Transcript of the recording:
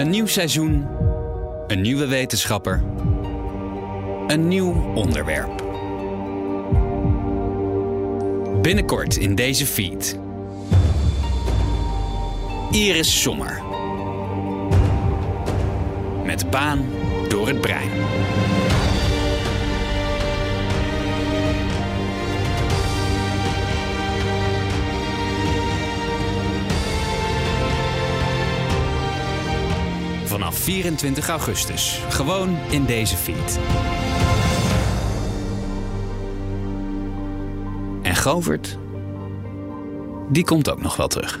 Een nieuw seizoen, een nieuwe wetenschapper, een nieuw onderwerp. Binnenkort in deze feed. Iris Sommer. Met baan door het brein. Vanaf 24 augustus. Gewoon in deze feed. En Govert, die komt ook nog wel terug.